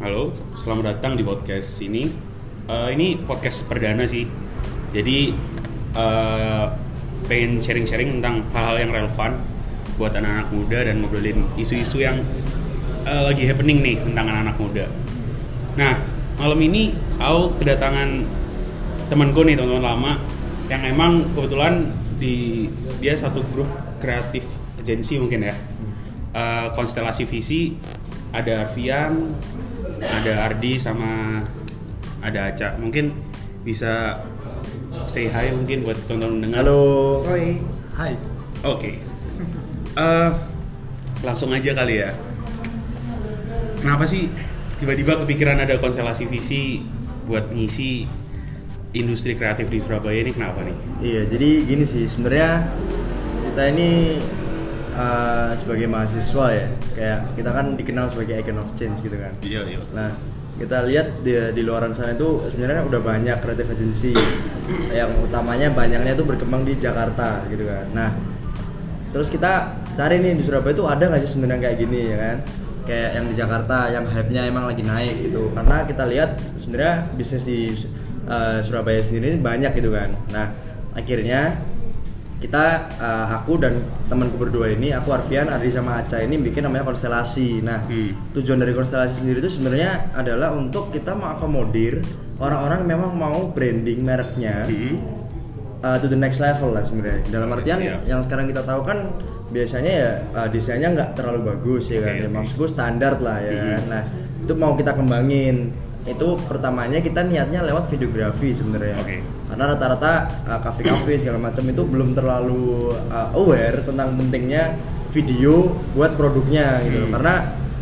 Halo, selamat datang di podcast ini. Eh, ini podcast perdana sih. Jadi eh, pengen sharing-sharing tentang hal-hal yang relevan buat anak-anak muda dan ngobrolin isu-isu yang eh, lagi happening nih tentang anak-anak muda. Nah, malam ini aku kedatangan temanku nih teman-teman lama yang emang kebetulan di dia satu grup kreatif agensi mungkin ya. Eh, konstelasi visi ada Arfian, ada Ardi sama ada Aca. Mungkin bisa say hi mungkin buat teman-teman dengar. Halo. Oi. Hai. Oke. Eh, langsung aja kali ya. Kenapa sih tiba-tiba kepikiran ada konstelasi visi buat ngisi industri kreatif di Surabaya ini kenapa nih? Iya, jadi gini sih sebenarnya kita ini uh, sebagai mahasiswa ya, kayak kita kan dikenal sebagai agent of change gitu kan. Iya, iya. Nah, kita lihat di, di luaran sana itu sebenarnya udah banyak creative agency yang utamanya banyaknya itu berkembang di Jakarta gitu kan. Nah, terus kita cari nih di Surabaya itu ada nggak sih sebenarnya kayak gini ya kan? Kayak yang di Jakarta yang hype-nya emang lagi naik gitu. Karena kita lihat sebenarnya bisnis di uh, Surabaya sendiri banyak gitu kan. Nah, akhirnya kita uh, aku dan temanku berdua ini aku Arfian Ardi sama Aca ini bikin namanya konstelasi nah Hmm. tujuan dari konstelasi sendiri itu sebenarnya adalah untuk kita mengakomodir orang-orang memang mau branding mereknya Hmm. uh, to the next level lah sebenarnya dalam artian Siap. yang sekarang kita tahu kan biasanya ya uh, desainnya nggak terlalu bagus ya Oke, kan ya, oke. maksudku standar lah ya Mhm. kan nah itu mau kita kembangin itu pertamanya kita niatnya lewat videografi sebenarnya Oke. Karena rata-rata uh, kafe-kafe segala macam itu belum terlalu uh, aware tentang pentingnya video buat produknya gitu Hmm. karena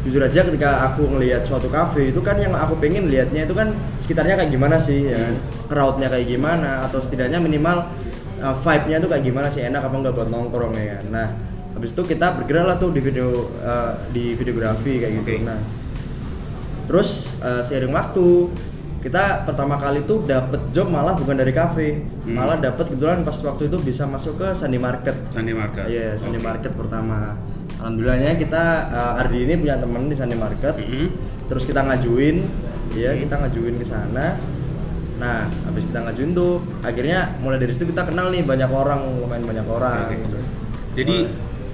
jujur aja ketika aku ngelihat suatu kafe itu kan yang aku pengen lihatnya itu kan sekitarnya kayak gimana sih ya kan? crowdnya kayak gimana atau setidaknya minimal uh, vibe-nya tuh kayak gimana sih enak apa enggak buat nongkrong ya kan nah habis itu kita bergerak lah tuh di video uh, di videografi kayak gitu Oke. nah terus uh, seiring waktu kita pertama kali tuh dapet job malah bukan dari kafe Hmm. malah dapet kebetulan pas waktu itu bisa masuk ke Sandi Market Sandi Market. iya Sandi Oke. Market pertama alhamdulillahnya kita uh, Ardi ini punya temen di Sandi Market Mhm. terus kita ngajuin ya Hmm. kita ngajuin ke sana nah habis kita ngajuin tuh akhirnya mulai dari situ kita kenal nih banyak orang lumayan banyak orang Oke. gitu. Jadi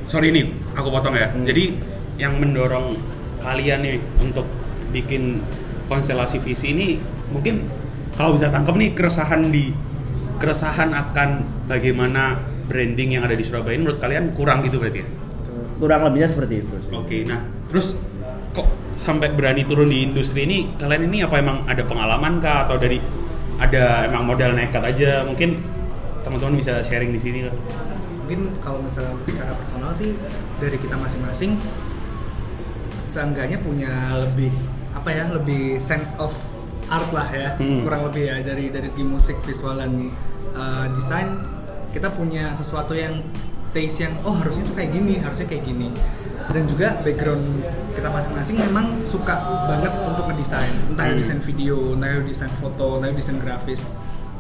sorry nih, aku potong ya. Hmm. Jadi yang mendorong kalian nih untuk bikin konstelasi visi ini mungkin kalau bisa tangkap nih keresahan di keresahan akan bagaimana branding yang ada di Surabaya ini menurut kalian kurang gitu berarti ya? kurang lebihnya seperti itu sih Oke, nah terus kok sampai berani turun di industri ini kalian ini apa emang ada pengalaman kah atau dari ada emang modal nekat aja mungkin teman-teman bisa sharing di sini lah. Mungkin kalau misalnya untuk secara personal sih dari kita masing-masing seenggaknya punya lebih apa ya lebih sense of art lah ya Hmm. kurang lebih ya dari dari segi musik visual dan uh, desain kita punya sesuatu yang taste yang oh harusnya tuh kayak gini harusnya kayak gini dan juga background kita masing-masing memang suka banget untuk ngedesain entah Hmm. desain video entah desain foto entah desain grafis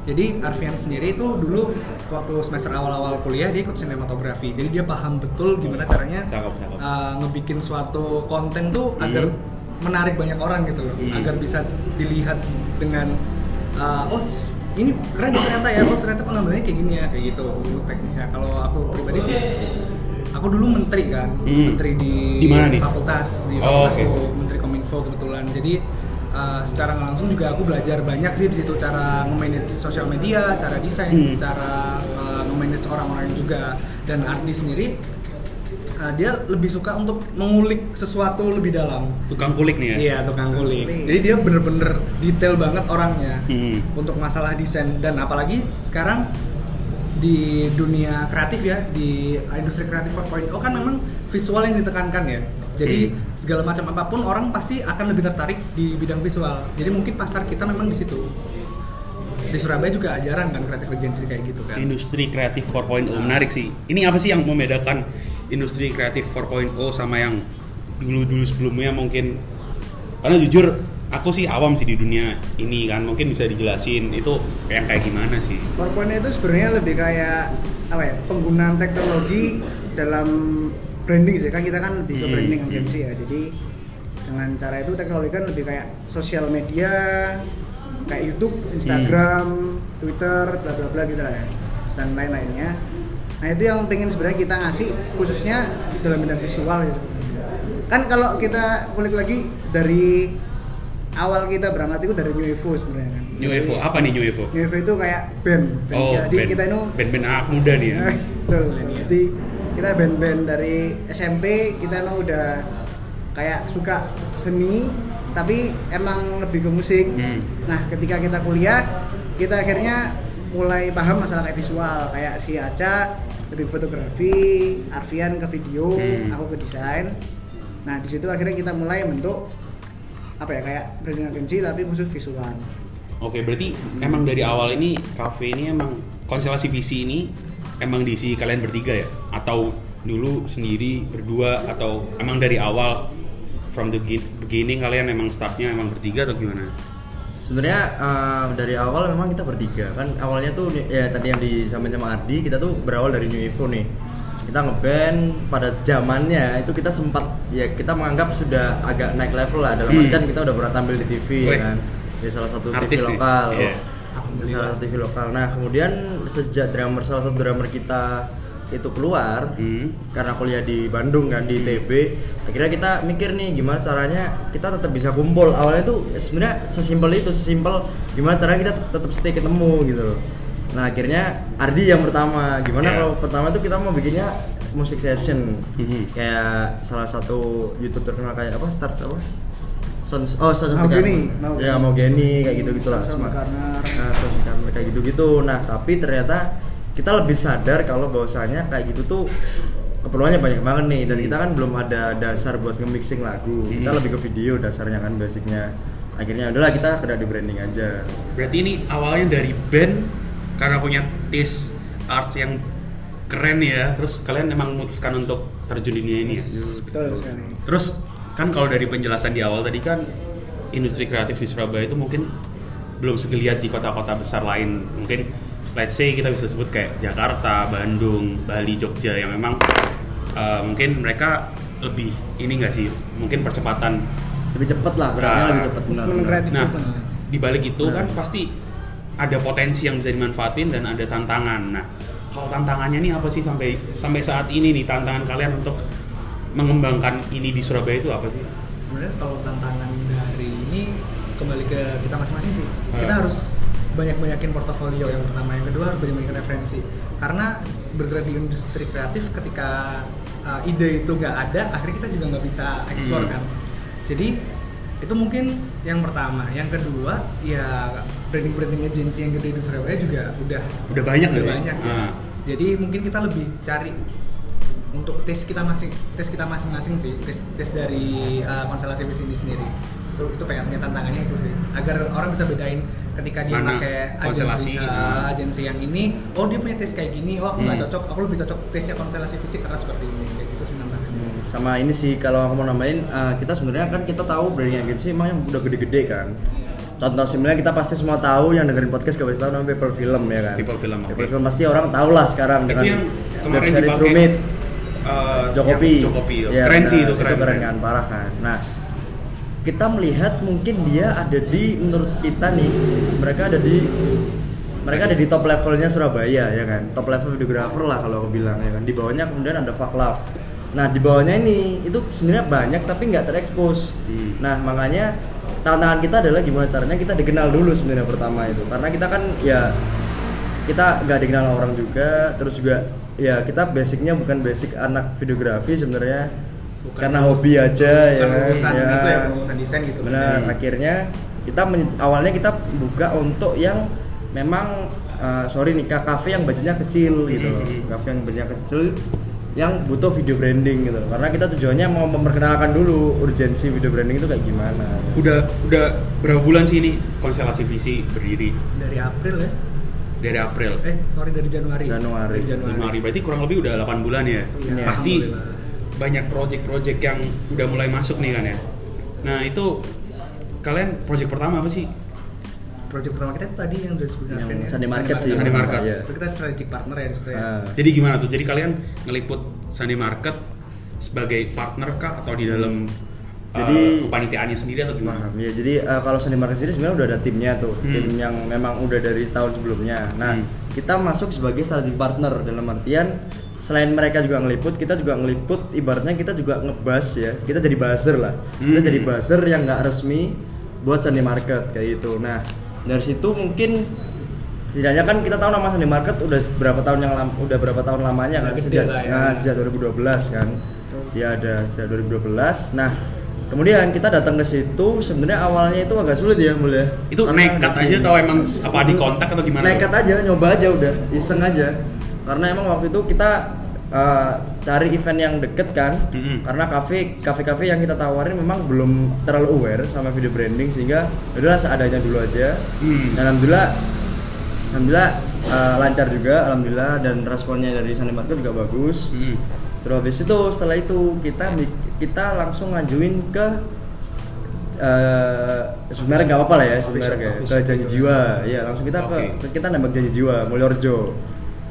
jadi Arfian sendiri itu dulu waktu semester awal-awal kuliah dia ikut sinematografi jadi dia paham betul gimana caranya Cakep, cakep. uh, ngebikin suatu konten tuh Hmm. agar menarik banyak orang gitu loh Hmm. agar bisa dilihat dengan uh, oh ini keren ternyata ya oh ternyata pengambilannya kayak gini ya kayak gitu teknisnya kalau aku pribadi sih aku dulu menteri kan Hmm. menteri di, Di mana nih? fakultas di Oh, fakultasku oke. menteri kominfo kebetulan jadi uh, secara langsung juga aku belajar banyak sih di situ cara nge-manage sosial media cara desain Hmm. cara uh, nge-manage orang-orang juga dan Ardi sendiri uh, dia lebih suka untuk mengulik sesuatu lebih dalam Tukang kulik nih ya? Iya tukang kulik. Kulik. Jadi dia bener-bener detail banget orangnya Hmm. untuk masalah desain dan apalagi sekarang di dunia kreatif ya di industri kreatif 4.0 kan memang visual yang ditekankan ya. Jadi Hmm. segala macam apa pun orang pasti akan lebih tertarik di bidang visual. Jadi mungkin pasar kita memang di situ. Di Surabaya juga ajaran kan kreatif agency kayak gitu kan. Industri kreatif 4.0 menarik sih. Ini apa sih yang membedakan industri kreatif 4.0 sama yang dulu-dulu sebelumnya mungkin? Karena jujur aku sih awam sih di dunia ini kan. Mungkin bisa dijelasin itu kayak kayak gimana sih? 4.0 itu sebenarnya lebih kayak apa ya penggunaan teknologi dalam branding sih kan kita kan lebih ke Hmm. branding agency ya jadi dengan cara itu teknologi kan lebih kayak sosial media kayak YouTube, Instagram, Twitter, bla bla bla gitu lah ya dan lain-lainnya. Nah itu yang pengen sebenarnya kita ngasih khususnya dalam bidang visual ya sebenarnya. Kan kalau kita kulik lagi dari awal kita berangkat itu dari New Evo sebenarnya kan. New Evo apa nih New Evo? New Evo itu kayak band. band. Oh, Jadi band, kita itu band-band anak muda nih ya. Betul. Jadi kita band-band dari SMP kita emang udah kayak suka seni tapi emang lebih ke musik. Hmm. Nah, ketika kita kuliah, kita akhirnya mulai paham masalah kayak visual kayak si Aca lebih fotografi, Arfian ke video, Hmm. aku ke desain. Nah, di situ akhirnya kita mulai bentuk apa ya kayak branding agency tapi khusus visual. Oke, berarti emang dari awal ini cafe ini emang konstelasi visi ini emang diisi kalian bertiga ya? Atau dulu sendiri berdua atau emang dari awal from the begin- beginning kalian emang startnya emang bertiga atau gimana? Sebenarnya eh, dari awal memang kita bertiga. Kan awalnya tuh ya tadi yang disampaikan sama Ardi kita tuh berawal dari New Evo nih. Kita ngeband pada zamannya itu kita sempat ya kita menganggap sudah agak naik level lah. Dalam Hmm. artian kita udah pernah tampil di TV Wih. ya kan? Di salah satu TV Artis nih. lokal. Di salah satu TV lokal. Nah kemudian sejak drummer salah satu drummer kita itu keluar Hmm. karena kuliah di Bandung kan di ITB akhirnya kita mikir nih gimana caranya kita tetap bisa kumpul. Awalnya tuh sebenarnya sesimpel itu sesimpel gimana caranya kita tet- tetap stay ketemu gitu loh. Nah akhirnya Ardi yang pertama. Gimana Yeah. kalau pertama tuh kita mau bikinnya musik session. Mhm. kayak salah satu YouTube terkenal kayak apa Stars apa? Sons oh Sons of Mau Geni, ya mau Geni kayak gitu gitulah Garden. nah, kayak gitu gitu nah tapi ternyata kita lebih sadar kalau bahwasanya kayak gitu tuh keperluannya banyak banget nih dan kita kan belum ada dasar buat nge-mixing lagu kita Hmm. lebih ke video dasarnya kan basicnya akhirnya udahlah kita kerja di branding aja Berarti ini awalnya dari band karena punya taste art yang keren ya, terus kalian emang memutuskan untuk terjun di dunia ini ya? Betul sekali. Terus kan kalau dari penjelasan di awal tadi kan industri kreatif di Surabaya itu mungkin belum segeliat di kota-kota besar lain. Mungkin let's say kita bisa sebut kayak Jakarta, Bandung, Bali, Jogja yang memang uh, mungkin mereka lebih ini enggak sih? Mungkin percepatan. lebih cepet lah geraknya Ah. lebih cepet benar, benar. Nah, di balik itu Nah. kan pasti ada potensi yang bisa dimanfaatin dan ada tantangan. Nah, kalau tantangannya nih apa sih sampai sampai saat ini nih tantangan kalian untuk mengembangkan ini di Surabaya itu apa sih? sebenarnya kalau tantangan dari ini kembali ke kita masing-masing sih kita harus banyak-banyakin portofolio yang pertama yang kedua harus banyak-banyakin referensi karena bergerak di industri kreatif ketika uh, ide itu nggak ada akhirnya kita juga nggak bisa eksplor Hmm. kan jadi itu mungkin yang pertama yang kedua ya branding branding agency yang gede di Surabaya juga udah Udah banyak udah banyak ya. Ah. jadi mungkin kita lebih cari untuk tes kita masing tes kita masing-masing sih tes tes dari uh, konstelasi bisnis ini sendiri. Itu itu PR-nya tantangannya itu sih. Agar orang bisa bedain ketika dia Mana pakai agensi uh, agensi yang ini oh dia punya tes kayak gini oh aku nggak Hmm. cocok aku lebih cocok tesnya konstelasi fisik karena seperti ini. Kayak gitu sih tantangannya. Hmm, sama ini sih kalau aku mau nambahin uh, kita sebenarnya kan kita tahu branding agency emang yang udah gede-gede kan. Contoh sebenarnya kita pasti semua tahu yang dengerin podcast gak pasti tahu namanya People Film ya kan? People Film. People Film pasti orang tahu lah sekarang Itu dengan yang kemarin dipakai, Rumit uh, Jokopi. yang Jokopi. Ya, keren nah, sih itu keren. keren kan parah kan. Nah kita melihat mungkin dia ada di menurut kita nih mereka ada di mereka ada di top levelnya Surabaya ya kan? Top level videographer lah kalau aku bilang ya kan? Di bawahnya kemudian ada Fuck Love nah di bawahnya ini itu sebenarnya banyak tapi nggak terekspos. Hmm. nah makanya tantangan kita adalah gimana caranya kita dikenal dulu sebenarnya pertama itu. Karena kita kan ya kita nggak dikenal orang juga terus juga ya kita basicnya bukan basic anak videografi sebenarnya Bukan karena lulus- hobi aja ya bukan lulusan ya. itu ya lulusan desain gitu kan. benar akhirnya kita men- awalnya kita buka untuk yang memang uh, sorry nih kafe yang budgetnya kecil gitu loh. Mhm. kafe yang budgetnya kecil yang butuh video branding gitu karena kita tujuannya mau memperkenalkan dulu urgensi video branding itu kayak gimana Udah udah berapa bulan sih ini konstelasi visi berdiri dari April ya dari April. eh sorry dari Januari Januari. dari Januari, Januari berarti kurang lebih udah 8 bulan ya. Iya. Pasti banyak project-project yang udah mulai masuk nih kan ya. Nah, itu kalian project pertama apa sih? project pertama kita itu tadi yang udah disebutkan Yang ya. Sunday Market sih Sunday Market. Iya. itu kita strategic partner ya di situ ya Ah. Jadi gimana tuh? Jadi kalian ngeliput Sunday Market sebagai partner kah atau di dalam Jadi kepanitiaannya sendiri atau gimana? Paham ya. Jadi eh, kalau Sandi Market sendiri sebenarnya udah ada timnya tuh, Hmm. tim yang memang udah dari tahun sebelumnya. Nah, Hmm. kita masuk sebagai strategic partner dalam artian selain mereka juga ngeliput, kita juga ngeliput ibaratnya kita juga ngebas ya. Kita jadi buzzer lah. Kita Hmm. jadi buzzer yang nggak resmi buat Sandi Market kayak gitu. Nah, dari situ mungkin setidaknya kan kita tahu nama Sandi Market udah berapa tahun yang lam- udah berapa tahun lamanya kan sejak ya. nah, sejak 2012 kan. Ya ada sejak 2012. Nah, kemudian kita datang ke situ sebenarnya awalnya itu agak sulit ya mulai. Itu nekat aja atau emang apa di kontak atau gimana? Nekat aja, nyoba aja udah, iseng aja. Karena emang waktu itu kita uh, cari event yang deket kan. Mm-mm. Karena kafe kafe-kafe yang kita tawarin memang belum terlalu aware sama video branding sehingga udahlah seadanya dulu aja. Hmm. Dan alhamdulillah alhamdulillah uh, lancar juga alhamdulillah. Dan responnya dari Market juga bagus. Hmm. Terus habis itu setelah itu kita kita langsung ngajuin ke eh sebenarnya nggak apa-apa lah ya sebenarnya ke janji jiwa. Ya langsung kita Oke. ke kita nembak janji jiwa Mulyorjo.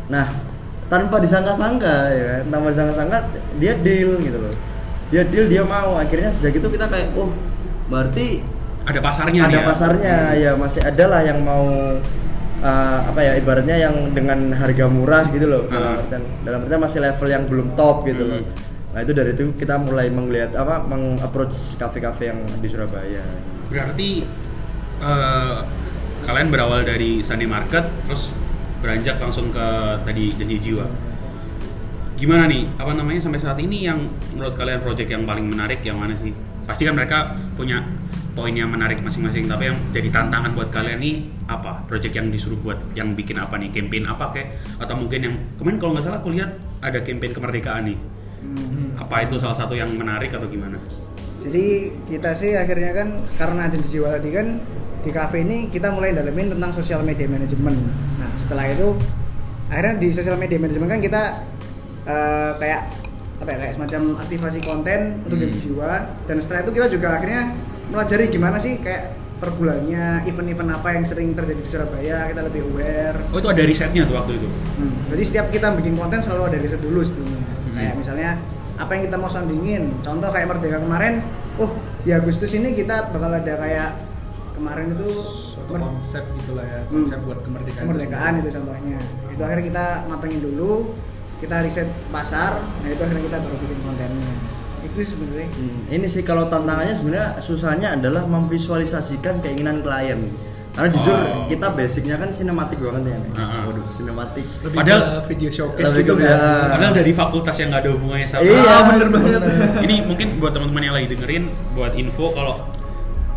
Nah tanpa disangka-sangka ya kan? Tanpa disangka-sangka dia deal gitu loh. Dia deal dia mau. Akhirnya sejak itu kita kayak oh berarti Ada pasarnya ada ya? pasarnya. Ya masih ada lah yang mau uh, apa ya ibaratnya yang dengan harga murah gitu loh dalam Ah. artian dalam artian masih level yang belum top gitu loh Hmm. nah itu dari itu kita mulai melihat apa mengapproach kafe-kafe yang di Surabaya Berarti eh, kalian berawal dari Sunday Market terus beranjak langsung ke tadi janji jiwa. Gimana nih? Apa namanya sampai saat ini yang menurut kalian project yang paling menarik yang mana sih? Pasti kan mereka punya poin yang menarik masing-masing, tapi yang jadi tantangan buat kalian nih apa? Project yang disuruh buat yang bikin apa nih? Campaign apa kayak? Atau mungkin yang kemarin kalau nggak salah aku lihat ada campaign kemerdekaan nih. Hmm. Apa itu salah satu yang menarik atau gimana? Jadi kita sih akhirnya kan karena ada jiwa tadi kan di cafe ini kita mulai dalemin tentang sosial media management. Nah setelah itu akhirnya di sosial media management kan kita eh, kayak apa ya kayak semacam aktivasi konten untuk Hmm. jadi jiwa dan setelah itu kita juga akhirnya melajari gimana sih kayak per bulannya event-event apa yang sering terjadi di Surabaya kita lebih aware Oh itu ada risetnya tuh waktu itu. Hmm, jadi setiap kita bikin konten selalu ada riset dulu sebelumnya. Hmm. Kayak misalnya apa yang kita mau sandingin. Contoh kayak Merdeka kemarin, oh di Agustus ini kita bakal ada kayak kemarin itu suatu konsep gitulah ya Hmm. konsep buat kemerdekaan kemerdekaan itu contohnya. Itu akhirnya kita matengin dulu, kita riset pasar, nah itu akhirnya kita baru bikin kontennya. Itu sebenarnya. Hmm, ini sih kalau tantangannya sebenarnya susahnya adalah memvisualisasikan keinginan klien karena jujur Oh. kita basicnya kan sinematik banget ya nih. Ah, ah. waduh sinematik lebih Padahal- ke video showcase Lebih gitu ke- ya. Padahal dari fakultas yang nggak ada hubungannya sama. Iya, Ah, bener banget. Ini mungkin buat teman-teman yang lagi dengerin, buat info kalau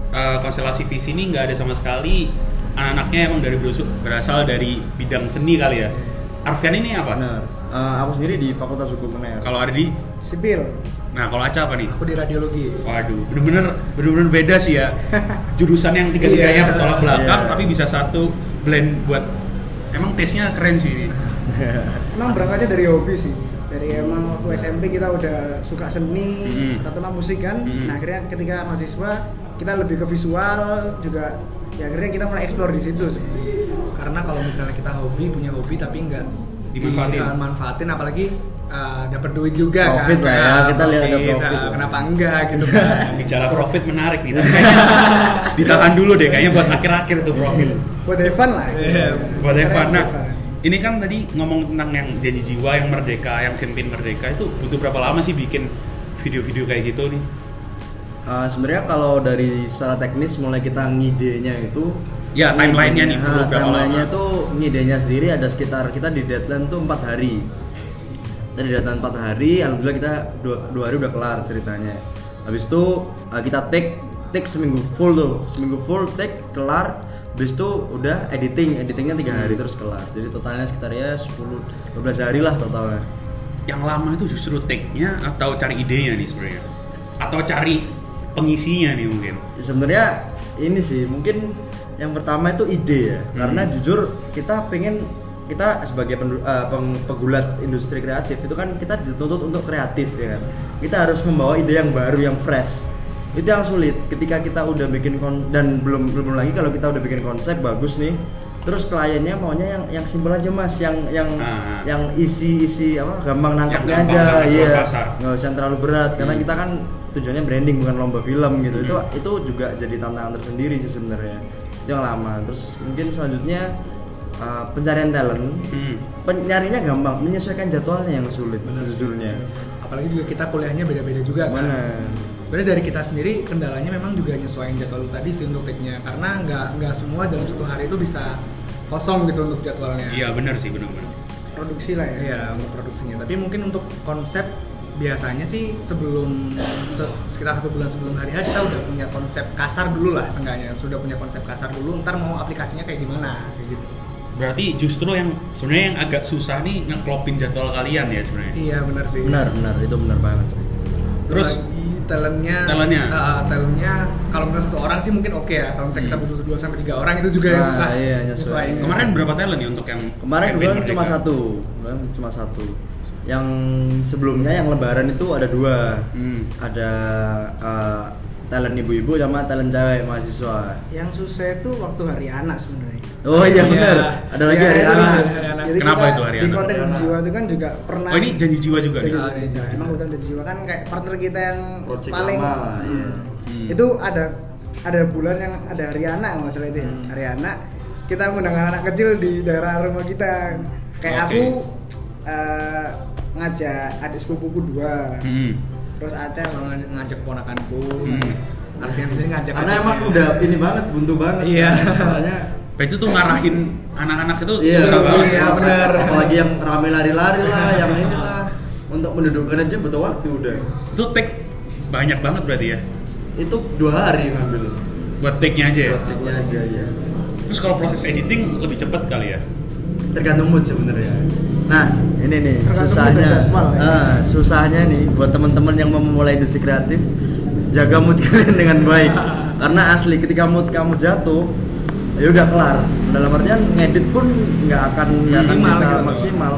uh, konstelasi visi ini nggak ada sama sekali anak-anaknya emang dari berasal dari bidang seni kali ya. Arfian ini apa? benar Eh, aku sendiri di Fakultas Hukum UNER Kalau ada di, Sipil. nah kalau Aca apa nih? aku di radiologi Waduh, bener-bener bener-bener beda sih ya. Jurusan yang tiga-tiganya Iya. bertolak belakang, Iya. tapi bisa satu blend buat. Emang tesnya keren sih ini. Emang berangkatnya dari hobi sih. Dari emang waktu SMP kita udah suka seni, Mm. terutama musik kan. Mm. Nah akhirnya ketika mahasiswa kita lebih ke visual juga. Ya akhirnya kita mulai explore di situ. sih. Karena kalau misalnya kita hobi punya hobi tapi nggak Dimanfaatin. dimanfaatin apalagi uh, dapat duit juga Profit kan lah ya, Nah, kita lihat ada profit, nah, kenapa enggak gitu kan Bicara profit menarik nih. tapi kayaknya Ditahan dulu deh, kayaknya buat akhir-akhir tuh profit. Buat Evan lah. Iya. buat Evan. Nah, ini kan tadi ngomong tentang yang janji jiwa, yang merdeka, yang campaign merdeka itu butuh berapa lama sih bikin video-video kayak gitu nih? Eh, sebenarnya kalau dari secara teknis mulai kita ngidenya itu Ya, timeline-nya nih, ngidenya, perlu ha, berapa timeline-nya tuh ngidenya sendiri ada sekitar kita di deadline tuh empat hari. Kita di deadline empat hari alhamdulillah kita dua, dua hari udah kelar ceritanya. Habis itu eh, kita take take seminggu full tuh. Seminggu full take kelar. Habis itu udah editing editingnya tiga hari terus kelar. Jadi totalnya sekitar ya 10 12 hari lah totalnya. Yang lama itu justru take-nya atau cari idenya nih sebenarnya? Atau cari pengisinya nih mungkin? sebenarnya ini sih mungkin yang pertama itu ide ya. Karena jujur kita pengen kita sebagai pendu- eh, peng- pegulat industri kreatif itu kan kita dituntut untuk kreatif ya kan? Kita harus membawa ide yang baru yang fresh. Itu yang sulit. Ketika kita udah bikin kon dan belum belum lagi kalau kita udah bikin konsep bagus nih. Terus kliennya maunya yang yang simpel aja mas. Yang yang Ah. yang isi isi apa gampang nangkapnya gampang aja. iya. nggak usah terlalu berat. Karena Hmm. kita kan tujuannya branding bukan lomba film gitu. Itu itu juga jadi tantangan tersendiri sih sebenarnya itu yang lama terus mungkin selanjutnya uh, pencarian talent Hmm. penyarinya gampang menyesuaikan jadwalnya yang sulit sejujurnya apalagi juga kita kuliahnya beda-beda juga kan mana Sebenarnya dari kita sendiri kendalanya memang juga nyesuaiin jadwal lu tadi sih untuk take-nya karena nggak nggak semua dalam satu hari itu bisa kosong gitu untuk jadwalnya. Iya benar sih benar-benar. produksi lah ya Iya untuk produksinya. Tapi mungkin untuk konsep biasanya sih sebelum se- sekitar satu bulan sebelum hari H kita udah punya konsep kasar dulu lah seenggaknya sudah punya konsep kasar dulu ntar mau aplikasinya kayak gimana kayak gitu. Berarti justru yang sebenarnya yang agak susah nih ngeklopin jadwal kalian ya sebenarnya. Iya benar sih. benar benar itu benar banget sih Terus lagi talentnya talentnya? uh, talentnya kalau misalnya satu orang sih mungkin oke ya kalau misalnya kita butuh dua sampai tiga orang itu juga yang Nah, susah iya, nyesuaiin. nyesuaiinnya. Kemarin berapa talent nih untuk yang kemarin gue cuma satu kemarin cuma satu yang sebelumnya yang lebaran itu ada dua Hmm. ada uh, talent ibu-ibu sama talent cewek mahasiswa yang susah itu waktu hari anak sebenarnya oh iya Iya. benar ada lagi Ya, hari itu anak anak. juga. Jadi Kenapa kita itu hari di anak? konten Hari anak. jiwa itu kan juga pernah Oh ini janji jiwa juga nih. Janji Jiwa. iya, janji emang hutan janji jiwa kan kayak partner kita yang Project paling lama lah, iya. Hmm. itu ada ada bulan yang ada hari anak nggak salah itu ya. Hmm. hari anak kita mengundang anak kecil di daerah rumah kita kayak Oke. aku eh, ngajak adik sepupuku dua Hmm. terus Aceh Soalnya ngajak ponakanku Hmm. Alfian sendiri ngajak karena emang udah ini banget buntu banget Iya. soalnya Pak itu tuh ngarahin anak-anak itu iya susah banget. Iya, benar. apalagi yang rame lari-lari lah yang inilah untuk mendudukkan aja butuh waktu udah Itu take banyak banget berarti ya. itu dua hari ngambil Buat take-nya aja ya. buat take-nya aja ya Terus kalau proses editing lebih cepat kali ya. tergantung mood sebenarnya. Nah, ini nih Tergantung susahnya. jadwal, ya. Ah, susahnya nih buat teman-teman yang mau memulai industri kreatif, jaga mood kalian dengan baik. Karena asli ketika mood kamu jatuh, ya udah kelar. Dalam artian ngedit pun nggak akan nggak akan bisa gitu. maksimal.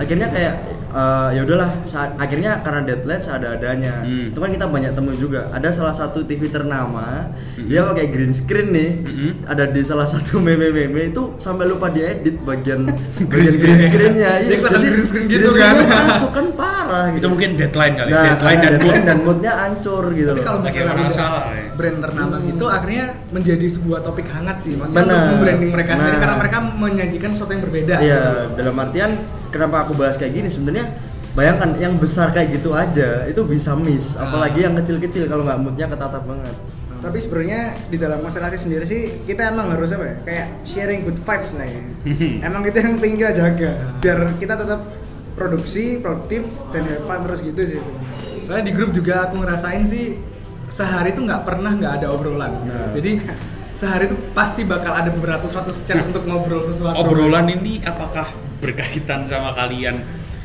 Akhirnya kayak eh, ya udahlah saat akhirnya karena deadline seada-adanya Hmm. itu kan kita banyak temui juga ada salah satu TV ternama dia pakai green screen nih Hmm. ada di salah satu meme meme itu sampai lupa diedit bagian bagian green screennya Dia kelihatan green screen gitu screen-nya kan. masuk kan parah gitu Itu mungkin deadline kali. nah, deadline dan mood. deadline dan moodnya hancur gitu Tapi kalau misalnya udah salah, ya. brand ternama gitu akhirnya menjadi sebuah topik hangat sih maksudnya untuk membranding mereka sendiri Nah. karena mereka menyajikan sesuatu yang berbeda Iya, dalam artian kenapa aku bahas kayak gini? Sebenarnya bayangkan yang besar kayak gitu aja itu bisa miss, Ah. apalagi yang kecil-kecil kalau nggak moodnya ketata banget. tapi sebenarnya di dalam konstelasi sendiri sih kita emang harus apa ya? Kayak sharing good vibes lah ya. Emang itu yang pengen kita jaga biar kita tetap produksi produktif dan have fun terus gitu sih. Soalnya di grup juga aku ngerasain sih sehari tuh nggak pernah nggak ada obrolan. Nah. jadi sehari tuh pasti bakal ada beratus-ratus chat untuk ngobrol sesuatu Obrolan ini apakah berkaitan sama kalian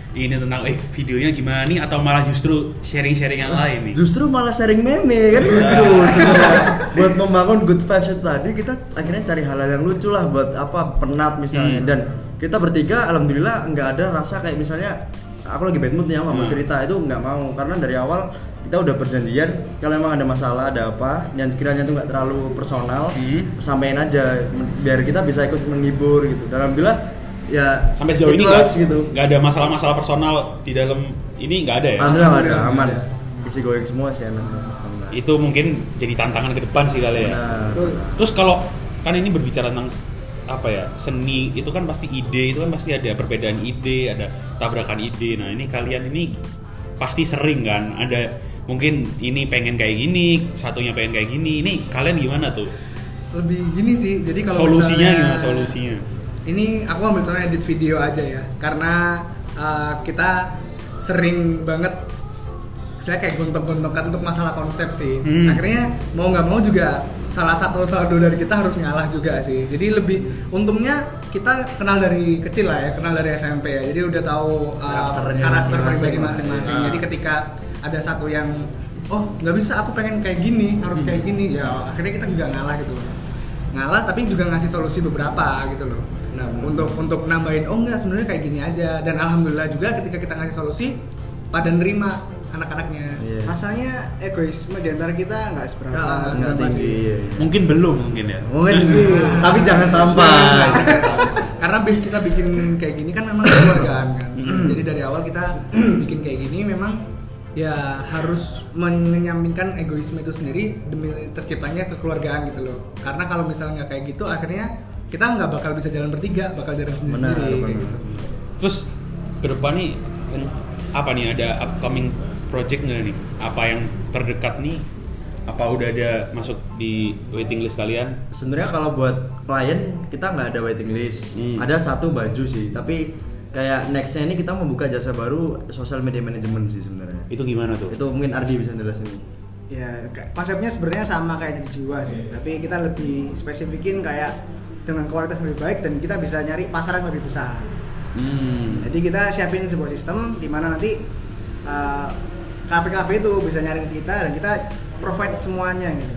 ini tentang eh videonya gimana nih atau malah justru sharing-sharing yang lain nih? Justru malah sharing meme kan lucu sebenarnya. buat membangun good vibes itu tadi kita akhirnya cari hal-hal yang lucu lah buat apa penat misalnya Hmm. dan kita bertiga alhamdulillah nggak ada rasa kayak misalnya aku lagi bad mood nih mau Hmm. cerita itu nggak mau karena dari awal kita udah perjanjian kalau emang ada masalah ada apa yang sekiranya itu nggak terlalu personal Hmm. sampein aja biar kita bisa ikut menghibur gitu dan alhamdulillah ya Sampai sejauh ini nggak gitu nggak ada masalah-masalah personal di dalam ini nggak ada ya? alhamdulillah nggak ada aman isi going semua sih enak Itu mungkin jadi tantangan ke depan sih kali ya. Benar. Terus kalau kan ini berbicara tentang apa ya seni itu kan pasti ide itu kan pasti ada perbedaan ide ada tabrakan ide. Nah ini kalian ini pasti sering kan ada mungkin ini pengen kayak gini satunya pengen kayak gini ini kalian gimana tuh? Lebih gini sih jadi kalau solusinya misalnya- gimana? Solusinya? Ini aku ambil contoh edit video aja ya karena uh, kita sering banget saya kayak gontok-gontokan untuk masalah konsep sih. Hmm. akhirnya mau nggak mau juga salah satu saldo dari kita harus ngalah juga sih. Jadi lebih untungnya kita kenal dari kecil lah ya kenal dari SMP ya. Jadi udah tahu uh, karakter masing-masing pribadi masing-masing. Ah. jadi ketika ada satu yang oh nggak bisa aku pengen kayak gini harus kayak gini ya akhirnya kita juga ngalah gitu loh. Ngalah tapi juga ngasih solusi beberapa gitu loh. Nah, untuk untuk nambahin oh enggak sebenarnya kayak gini aja. Dan alhamdulillah juga ketika kita ngasih solusi pada nerima anak-anaknya Iya. rasanya egoisme di antara kita nggak seberapa nggak tinggi iya, iya. mungkin belum mungkin ya mungkin tapi jangan sampai karena base kita bikin kayak gini kan memang keluargaan kan Hmm. jadi dari awal kita bikin kayak gini memang ya harus menyampingkan egoisme itu sendiri demi terciptanya kekeluargaan gitu loh karena kalau misalnya nggak kayak gitu akhirnya kita nggak bakal bisa jalan bertiga bakal jalan sendiri Benar, sendiri benar. gitu. Terus ke depan nih apa nih ada upcoming project nggak nih? Apa yang terdekat nih? Apa udah ada masuk di waiting list kalian? sebenarnya kalau buat klien kita nggak ada waiting list Hmm. ada satu baju sih tapi kayak nextnya ini kita membuka jasa baru social media management sih sebenarnya Itu gimana tuh? itu mungkin Ardi bisa jelasin ya kayak- konsepnya sebenarnya sama kayak jadi jiwa sih tapi kita lebih spesifikin kayak dengan kualitas lebih baik dan kita bisa nyari pasar yang lebih besar Hmm. jadi kita siapin sebuah sistem di mana nanti uh, kafe-kafe itu bisa nyari ke kita dan kita provide semuanya gitu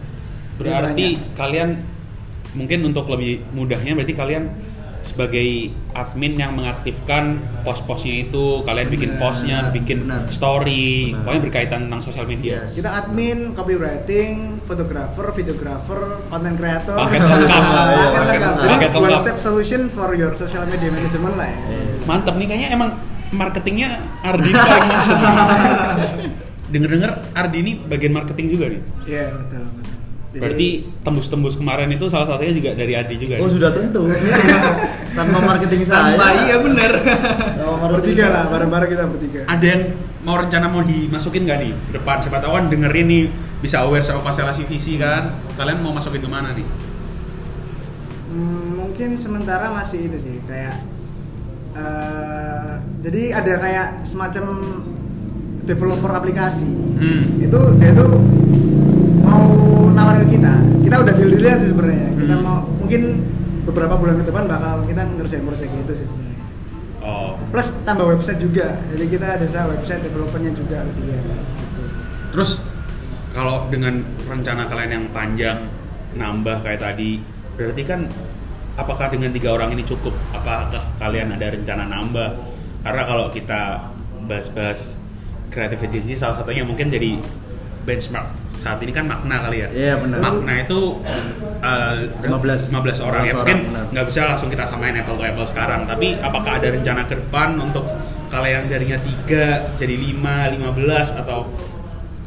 Jadi Berarti banyak. kalian mungkin untuk lebih mudahnya berarti kalian sebagai admin yang mengaktifkan pos-posnya itu, kalian bikin Benar, postnya, bikin benar. story, Benar. pokoknya berkaitan tentang sosial media. Yes. kita admin, copywriting, fotografer, videografer, content creator, Paket lengkap. paket Iya, lengkap. paket Jadi lengkap. one step solution for your social media management lah ya. Mantap nih kayaknya emang marketingnya Ardi paling masuk. Dengar-dengar Ardi ini bagian marketing juga nih. Iya betul betul. Jadi- Berarti tembus-tembus kemarin itu salah satunya juga dari Ardi juga. oh nih? sudah tentu tanpa marketing saya tanpa iya marketing bertiga lah, bareng-bareng kita bertiga. Ada yang mau rencana mau dimasukin nggak nih ke depan? Siapa tahu kan dengerin nih bisa aware sama konstelasi visi kan. Kalian mau masukin ke mana nih? Hmm, mungkin sementara masih itu sih kayak eh, jadi ada kayak semacam developer aplikasi Hmm. itu dia tuh mau nawarin ke kita kita udah deal dealan sih sebenarnya kita Hmm. mau mungkin beberapa bulan ke depan bakal kita ngerjain project itu sih sebenarnya Oh. plus tambah website juga jadi kita ada website developernya juga ke dia gitu. Terus kalau dengan rencana kalian yang panjang nambah kayak tadi, berarti kan apakah dengan tiga orang ini cukup? Apakah kalian ada rencana nambah? Karena kalau kita bahas-bahas creative agency salah satunya mungkin jadi benchmark saat ini kan makna kali ya. Iya, benar. Makna itu uh, 15. 15 orang ya 15 mungkin orang, benar. nggak bisa langsung kita samain apple to apple sekarang tapi apakah ada rencana ke depan untuk kalian yang darinya tiga jadi 5, 15 atau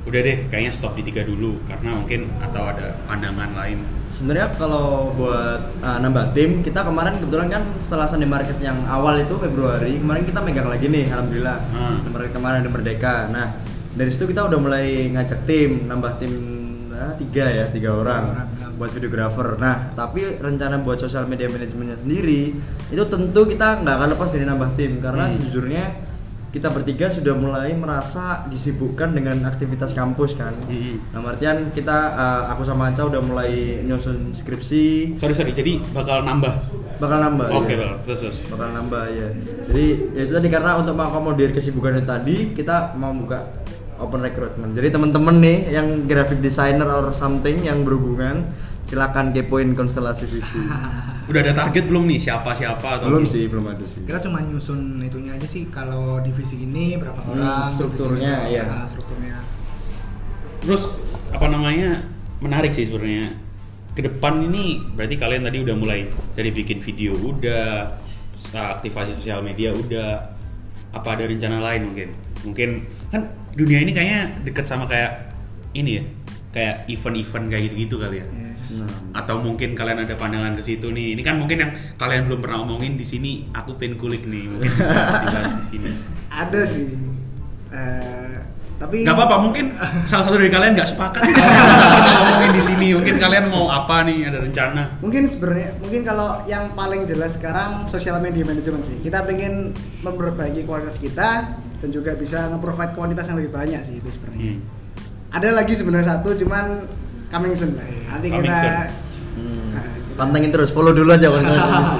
udah deh kayaknya stop di tiga dulu karena mungkin atau ada pandangan lain. Sebenarnya kalau buat uh, nambah tim kita kemarin kebetulan kan setelah Sunday Market yang awal itu Februari kemarin kita megang lagi nih alhamdulillah. Hmm. Market kemarin ada Merdeka. Nah dari situ kita udah mulai ngajak tim nambah tim nah, tiga ya tiga orang buat videografer nah tapi rencana buat sosial media manajemennya sendiri itu tentu kita nggak akan lepas dari nambah tim karena Hmm. sejujurnya kita bertiga sudah mulai merasa disibukkan dengan aktivitas kampus kan Mm-mm. Nah, artian kita uh, aku sama Anca udah mulai nyusun skripsi, sorry sorry jadi bakal nambah bakal nambah. oke ya. bakal terus terus Bakal nambah ya. Jadi ya itu tadi karena untuk mengakomodir kesibukan itu tadi kita mau buka open recruitment. Jadi teman-teman nih yang graphic designer or something yang berhubungan silakan kepoin konstelasi visi. udah ada target belum nih siapa siapa atau belum sih, belum ada sih. kita cuma nyusun itunya aja sih kalau divisi ini berapa Hmm, orang strukturnya, ini berapa, strukturnya Terus apa namanya menarik sih sebenarnya. Ke depan ini berarti kalian tadi udah mulai dari bikin video udah, aktivasi sosial media udah. Apa ada rencana lain mungkin? Mungkin kan dunia ini kayaknya deket sama kayak ini ya, kayak event-event kayak gitu-gitu kali ya. Yes. Nah, Atau mungkin kalian ada pandangan ke situ nih. Ini kan mungkin yang kalian belum pernah omongin di sini. Aku pengen kulik nih, mungkin bisa dibahas di sini. ada sih Eh, tapi Gak apa-apa, mungkin salah satu dari kalian nggak sepakat ngomongin di sini. Mungkin kalian mau apa nih? Ada rencana? mungkin sebenarnya mungkin kalau yang paling jelas sekarang sosial media management sih kita pengen memperbaiki kualitas kita dan juga bisa nge-provide kualitas yang lebih banyak sih itu sebenarnya Hmm. ada lagi sebenarnya satu cuman coming soon lah ya. nanti Coming kita soon. hmm. Nah, Pantengin terus, follow dulu aja visi.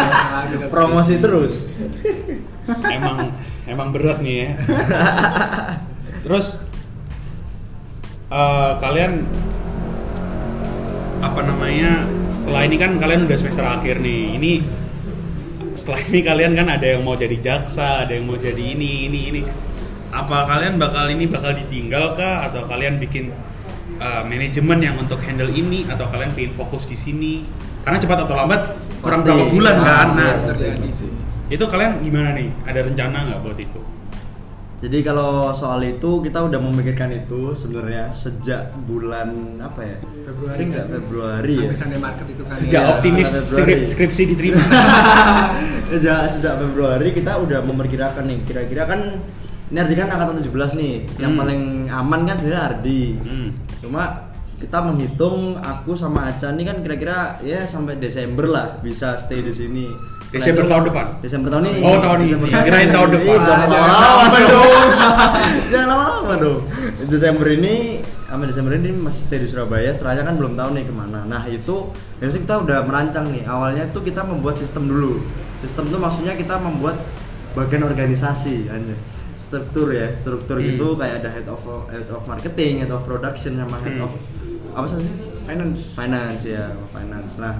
Promosi terus. Emang emang berat nih ya. Terus eh, kalian apa namanya? Setelah ini kan kalian udah semester akhir nih. Ini setelah ini kalian kan ada yang mau jadi jaksa, ada yang mau jadi ini ini ini. Apa kalian bakal ini bakal ditinggal kah atau kalian bikin eh, manajemen yang untuk handle ini atau kalian pengen fokus di sini? Karena cepat atau lambat kurang Pasti. berapa bulan kan. Ah, Nah, iya, pasti, terjadi. pasti. itu kalian gimana nih? Ada rencana nggak buat itu? Jadi kalau soal itu kita udah memikirkan itu sebenarnya sejak bulan apa ya? Februari Sejak kan? Februari ya. Sunday market itu kan. Sejak Iya, optimis skrip- skripsi diterima. sejak sejak Februari kita udah memperkirakan nih kira-kira kan ini Ardi kan angkatan 17 nih yang Hmm. paling aman kan sebenarnya Ardi Hmm. Cuma kita menghitung aku sama Aca nih kan kira-kira ya sampai Desember lah bisa stay di sini. Setelah Desember itu- tahun depan? Desember tahun ini. Oh, tahun ini. Desember Kirain tahun depan. Ih, jangan lama-lama dong. jangan lama-lama dong. Desember ini sampai Desember ini masih stay di Surabaya. Setelahnya kan belum tahu nih ke mana. Nah itu situ kita udah merancang nih. Awalnya tuh kita membuat sistem dulu. Sistem tuh maksudnya kita membuat bagian organisasi aja struktur ya struktur Hmm. gitu kayak ada head of head of marketing head of production sama head Hmm. of apa sih finance finance ya finance nah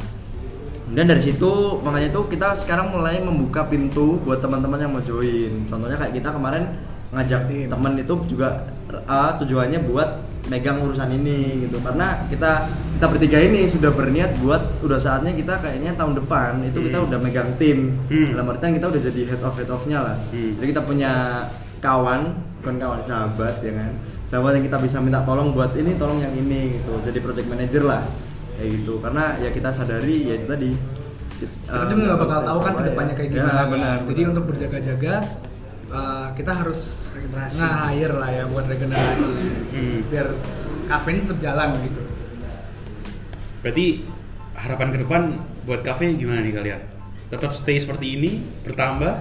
kemudian dari situ makanya itu kita sekarang mulai membuka pintu buat teman-teman yang mau join contohnya kayak kita kemarin ngajak Tim. temen itu juga uh, tujuannya buat megang urusan ini gitu karena kita kita bertiga ini sudah berniat buat udah saatnya kita kayaknya tahun depan itu kita Hmm. udah megang tim Hmm. dalam artian kita udah jadi head of head of-nya lah Hmm. jadi kita punya kawan bukan kawan sahabat ya kan sahabat yang kita bisa minta tolong buat ini tolong yang ini gitu jadi project manager lah kayak gitu karena ya kita sadari ya itu tadi Kita tuh nggak bakal tahu kan ke depannya kayak Ya, gimana. kan. benar, Jadi benar. untuk berjaga-jaga uh, kita harus Regenerasi. nge-hire lah ya buat regenerasi Hmm. biar kafe ini tetap jalan gitu. Berarti harapan ke depan buat kafe gimana nih kalian? Tetap stay seperti ini, bertambah?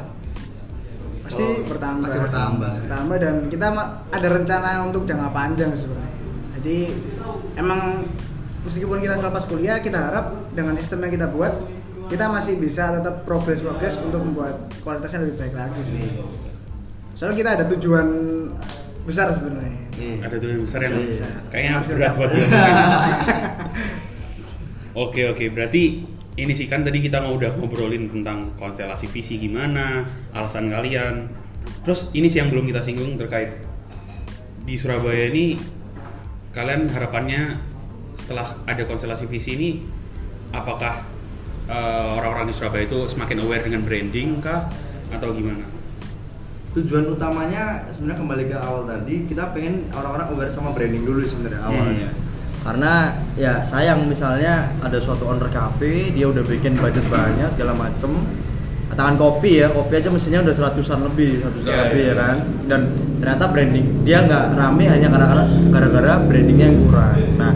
Pasti Oh, bertambah pasti bertambah. bertambah dan kita ada rencana untuk jangka panjang sebenarnya jadi emang meskipun kita selepas kuliah kita harap dengan sistem yang kita buat kita masih bisa tetap progres progres untuk membuat kualitasnya lebih baik lagi sih soalnya kita ada tujuan besar sebenarnya Nih. Ada tuh yang besar yang Iya. kayaknya Harus berat buat. Oke oke, berarti ini sih kan tadi kita mau udah ngobrolin tentang konstelasi visi gimana, alasan kalian. Terus ini sih yang belum kita singgung terkait di Surabaya ini kalian harapannya setelah ada konstelasi visi ini apakah eh, orang-orang di Surabaya itu semakin aware dengan branding kah atau gimana? tujuan utamanya sebenarnya kembali ke awal tadi kita pengen orang-orang aware sama branding dulu sebenarnya Hmm. Karena ya sayang misalnya ada suatu owner cafe dia udah bikin budget banyak segala macem. Katakan kopi ya kopi aja mesinnya udah seratusan lebih seratusan Ya, lebih ya. ya kan? Dan ternyata branding dia nggak rame hanya gara-gara gara-gara brandingnya yang kurang. Nah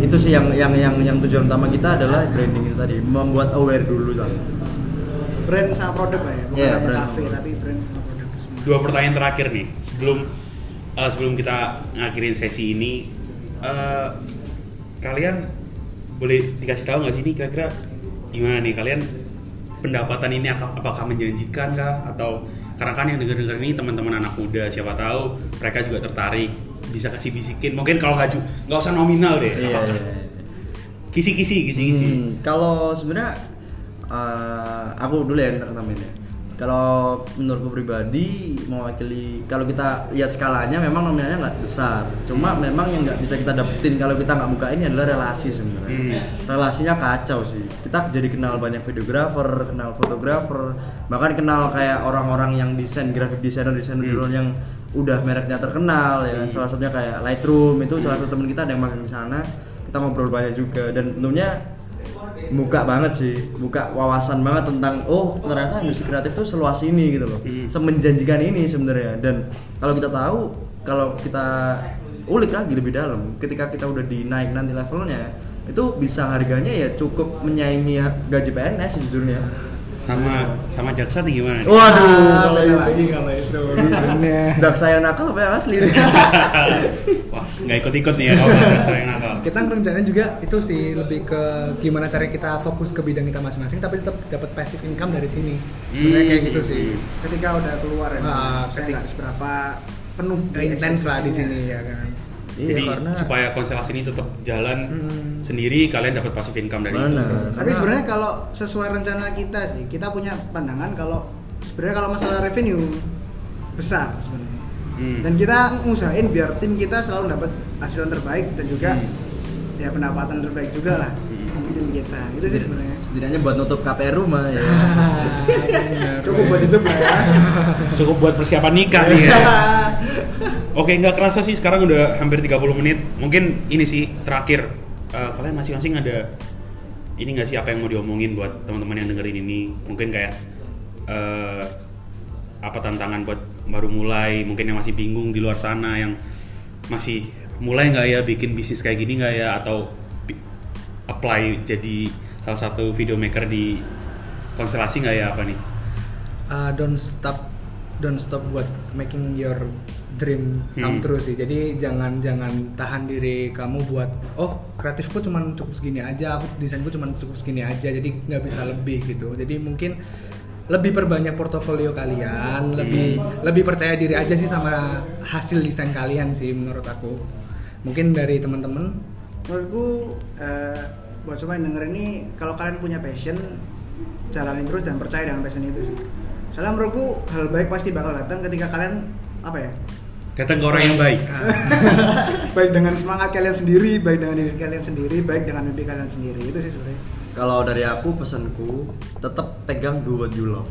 itu sih yang yang yang yang tujuan utama kita adalah branding itu tadi membuat aware dulu kan brand sama produk lah ya bukan Iya, hanya brand. kafe tapi brand sama produk semua. Dua pertanyaan terakhir nih sebelum eh, sebelum kita ngakhirin sesi ini eh, kalian boleh dikasih tahu nggak sih ini kira-kira gimana nih? Kalian pendapatan ini aka- apakah menjanjikan kah? Atau karena kan yang dengar-dengar ini teman-teman anak muda siapa tahu mereka juga tertarik bisa kasih bisikin. Mungkin kalau nggak nggak usah nominal deh iya, apakah- iya, iya. kisi-kisi kisi-kisi. Hmm, kalau sebenarnya eh, aku dulu ya yang pertama ini. Kalau menurutku pribadi mewakili kalau kita lihat skalanya memang nominalnya nggak besar. Cuma memang yang nggak bisa kita dapetin kalau kita nggak buka ini adalah relasi sebenarnya. Hmm. Relasinya kacau sih. Kita jadi kenal banyak videografer, kenal fotografer, bahkan kenal kayak orang-orang yang desain graphic designer desainer Hmm. drone yang udah mereknya terkenal ya kan. Hmm. Salah satunya kayak Lightroom itu salah satu teman kita ada yang magang di sana. Kita ngobrol banyak juga dan tentunya buka banget sih, buka wawasan banget tentang oh ternyata industri kreatif tuh seluas ini gitu loh, Hmm. semenjanjikan ini sebenarnya. Dan kalau kita tahu, kalau kita ulik lagi lebih dalam, ketika kita udah dinaik nanti levelnya, itu bisa harganya ya cukup menyaingi gaji PNS sejujurnya. Sama sama jaksa nih gimana nih? Waduh, Ah, kalau itu lagi kalau itu sebenarnya. jak saya nakal apa yang asli nih? Wah, nggak ikut-ikut nih ya kalau jaksa yang nakal. kita rencananya juga itu sih lebih ke gimana cara kita fokus ke bidang kita masing-masing tapi tetap dapat passive income dari sini sebenarnya kayak gitu sih ketika udah keluar ya Ah, saya nggak seberapa penuh intens lah di sini ya kan Iya, Jadi karena supaya konstelasi ini tetap jalan Hmm. sendiri, kalian dapat passive income dari itu. mana? Tapi Karena- sebenarnya kalau sesuai rencana kita sih, kita punya pandangan kalau sebenarnya kalau masalah revenue besar sebenarnya. Hmm. Dan kita ngusahain biar tim kita selalu dapat hasil yang terbaik dan juga Hmm. ya pendapatan terbaik juga lah. Hmm. ikutin kita itu sih sebenarnya setidaknya buat nutup KPR rumah ya cukup buat itu ya Cukup buat persiapan nikah nih ya. Oke, nggak kerasa sih sekarang udah hampir 30 menit. Mungkin ini sih terakhir eh, kalian masing-masing ada ini nggak sih apa yang mau diomongin buat teman-teman yang dengerin ini? Mungkin kayak eh, apa tantangan buat baru mulai, mungkin yang masih bingung di luar sana yang masih mulai nggak ya bikin bisnis kayak gini nggak ya atau apply jadi salah satu video maker di konstelasi nggak ya apa nih? Uh, don't stop don't stop buat making your dream come Hmm. true sih jadi jangan jangan tahan diri kamu buat oh kreatifku cuman cukup segini aja aku desainku cuman cukup segini aja jadi nggak bisa lebih gitu jadi mungkin lebih perbanyak portofolio kalian lebih lebih percaya diri aja sih sama hasil desain kalian sih menurut aku mungkin dari teman-teman menurutku eh, buat semua yang denger ini kalau kalian punya passion jalanin terus dan percaya dengan passion itu sih. Soalnya menurutku hal baik pasti bakal datang ketika kalian apa ya? Datang ke orang yang baik. baik dengan semangat kalian sendiri baik dengan diri kalian sendiri baik dengan mimpi kalian sendiri. Itu sih sebenarnya. Kalau dari aku pesanku tetap pegang do what you love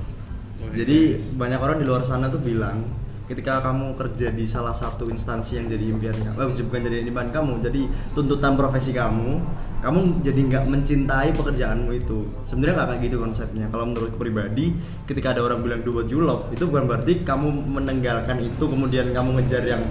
Oh, jadi banyak orang di luar sana tuh bilang ketika kamu kerja di salah satu instansi yang jadi impiannya eh, bukan jadi impian kamu jadi tuntutan profesi kamu kamu jadi nggak mencintai pekerjaanmu itu. Sebenarnya nggak kayak gitu konsepnya. Kalau menurut pribadi ketika ada orang bilang do what you love itu bukan berarti kamu meninggalkan itu kemudian kamu ngejar yang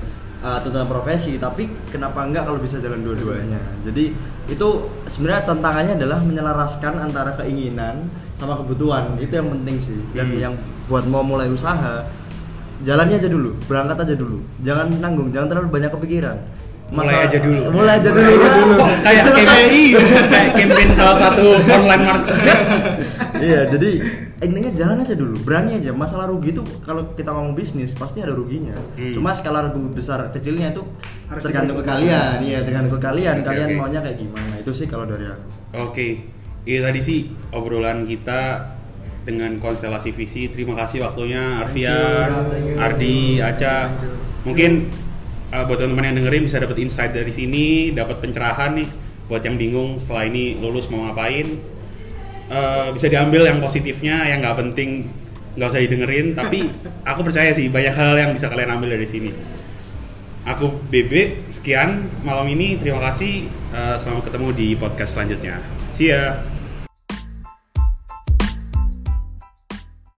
uh, tuntutan profesi tapi kenapa enggak kalau bisa jalan dua-duanya? Jadi itu sebenarnya tantangannya adalah menyelaraskan antara keinginan sama kebutuhan. Itu yang penting sih. Dan Hmm. yang buat mau mulai usaha jalannya aja dulu berangkat aja dulu. Jangan nanggung jangan terlalu banyak kepikiran. Mulai aja dulu. mulai aja dulu. Kok kayak campaign kayak campaign salah satu online marketplace. iya jadi intinya jalan aja dulu berani aja. Masalah rugi itu kalau kita ngomong bisnis pasti ada ruginya. Hmm. cuma skala rugi besar kecilnya itu Harus tergantung ke kalian. Iya tergantung ke kalian. Oke, kalian oke. maunya kayak gimana. Itu sih kalau dari aku. Oke, itu tadi sih obrolan kita dengan konstelasi visi. Terima kasih waktunya Arfian, Ardi, Aca. Mungkin uh, buat teman-teman yang dengerin bisa dapat insight dari sini, dapat pencerahan nih buat yang bingung setelah ini lulus mau ngapain. Uh, bisa diambil yang positifnya, yang nggak penting nggak usah didengerin. Tapi aku percaya sih banyak hal yang bisa kalian ambil dari sini. Aku BB, sekian malam ini. Terima kasih. Uh, selamat ketemu di podcast selanjutnya. See ya.